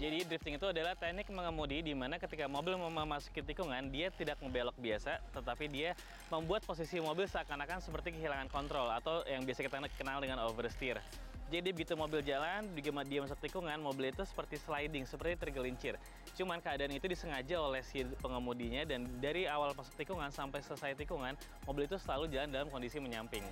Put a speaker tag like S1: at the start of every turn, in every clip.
S1: Jadi drifting itu adalah teknik mengemudi di mana ketika mobil memasuki tikungan, dia tidak ngebelok biasa, tetapi dia membuat posisi mobil seakan-akan seperti kehilangan kontrol atau yang biasa kita kenal dengan oversteer. Jadi begitu mobil jalan, dia masuk tikungan, mobil itu seperti sliding, seperti tergelincir. Cuman keadaan itu disengaja oleh si pengemudinya dan dari awal masuk tikungan sampai selesai tikungan, mobil itu selalu jalan dalam kondisi menyamping.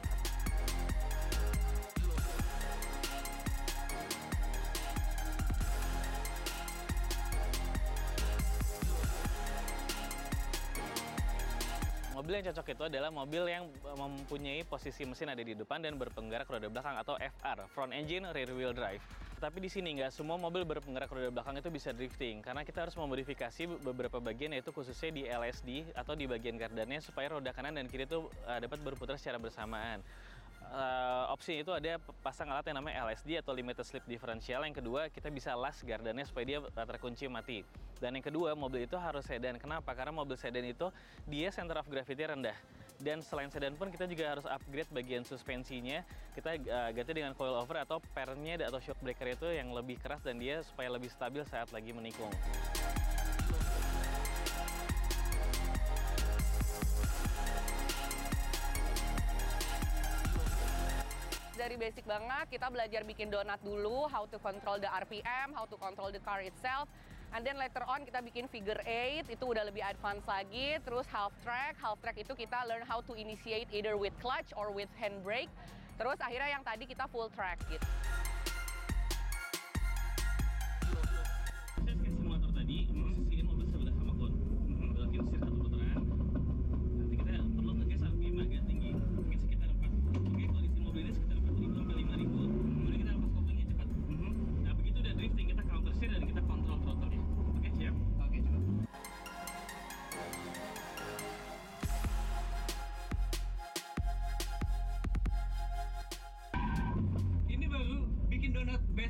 S1: Mobil yang cocok itu adalah mobil yang mempunyai posisi mesin ada di depan dan berpenggerak roda belakang atau FR, front engine rear wheel drive. Tapi di sini nggak semua mobil berpenggerak roda belakang itu bisa drifting, karena kita harus memodifikasi beberapa bagian yaitu khususnya di LSD atau di bagian gardannya supaya roda kanan dan kiri itu uh, dapat berputar secara bersamaan. Uh, opsi itu ada pasang alat yang namanya LSD atau limited slip differential. Yang kedua, kita bisa las gardannya supaya dia terkunci mati. Dan yang kedua, mobil itu harus sedan. Kenapa? Karena mobil sedan itu dia center of gravity rendah. Dan selain sedan pun kita juga harus upgrade bagian suspensinya. Kita uh, ganti dengan coilover atau pernya atau shock breaker itu yang lebih keras dan dia supaya lebih stabil saat lagi menikung.
S2: Basic banget kita belajar bikin donat dulu, how to control the RPM, how to control the car itself. And then later on kita bikin figure eight, itu udah lebih advance lagi. Terus half track, half track itu kita learn how to initiate either with clutch or with handbrake. Terus akhirnya yang tadi kita full track gitu.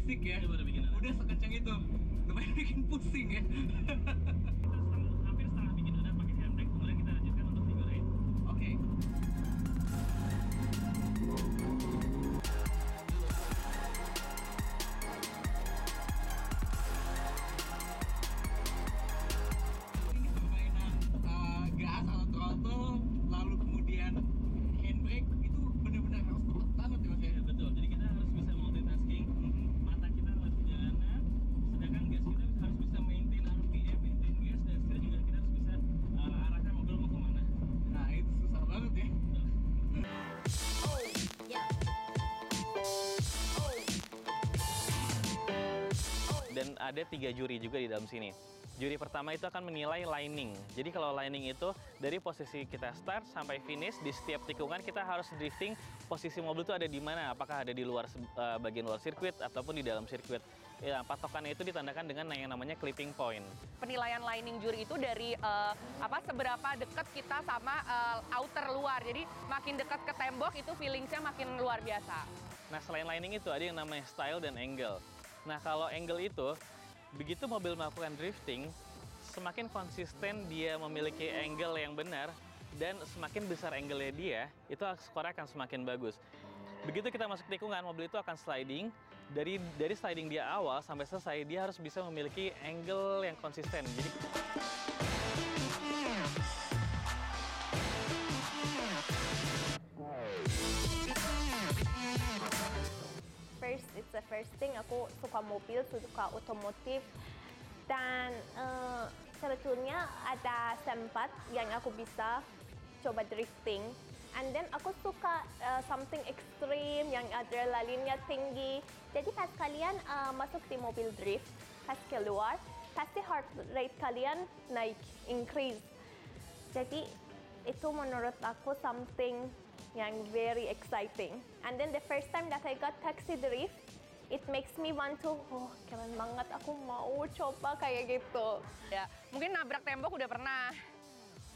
S1: Ya.
S3: Bikin. Udah sekencang itu. Lumayan bikin pusing ya.
S1: Ada tiga juri juga di dalam sini. Juri pertama itu akan menilai lining. Jadi kalau lining itu dari posisi kita start sampai finish di setiap tikungan kita harus drifting posisi mobil itu ada di mana? Apakah ada di luar uh, bagian luar sirkuit ataupun di dalam sirkuit? Ya, patokannya itu ditandakan dengan yang namanya clipping point.
S2: Penilaian lining juri itu dari uh, apa seberapa dekat kita sama uh, outer luar. Jadi makin dekat ke tembok itu feelingsnya makin luar biasa.
S1: Nah, selain lining itu ada yang namanya style dan angle. Nah, kalau angle itu begitu mobil melakukan drifting, semakin konsisten dia memiliki angle yang benar dan semakin besar angle-nya dia, itu skor akan semakin bagus. Begitu kita masuk tikungan, mobil itu akan sliding. Dari dari sliding dia awal sampai selesai, dia harus bisa memiliki angle yang konsisten. Jadi
S4: First, thing aku suka mobil, suka otomotif dan eh, sebetulnya ada sempat yang aku bisa coba drifting. And then aku suka eh, something extreme yang adrenalinnya tinggi. Jadi pas kalian eh, masuk di mobil drift, pas keluar, pasti heart rate kalian naik, increase. Jadi itu menurut aku something yang very exciting. And then the first time that I got taxi drift, it makes me want to, oh keren banget, aku mau coba kayak gitu.
S2: Ya, mungkin nabrak tembok udah pernah.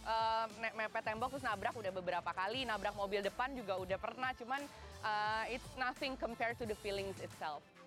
S2: Uh, mepet tembok terus nabrak udah beberapa kali, nabrak mobil depan juga udah pernah, cuman uh, it's nothing compared to the feelings itself.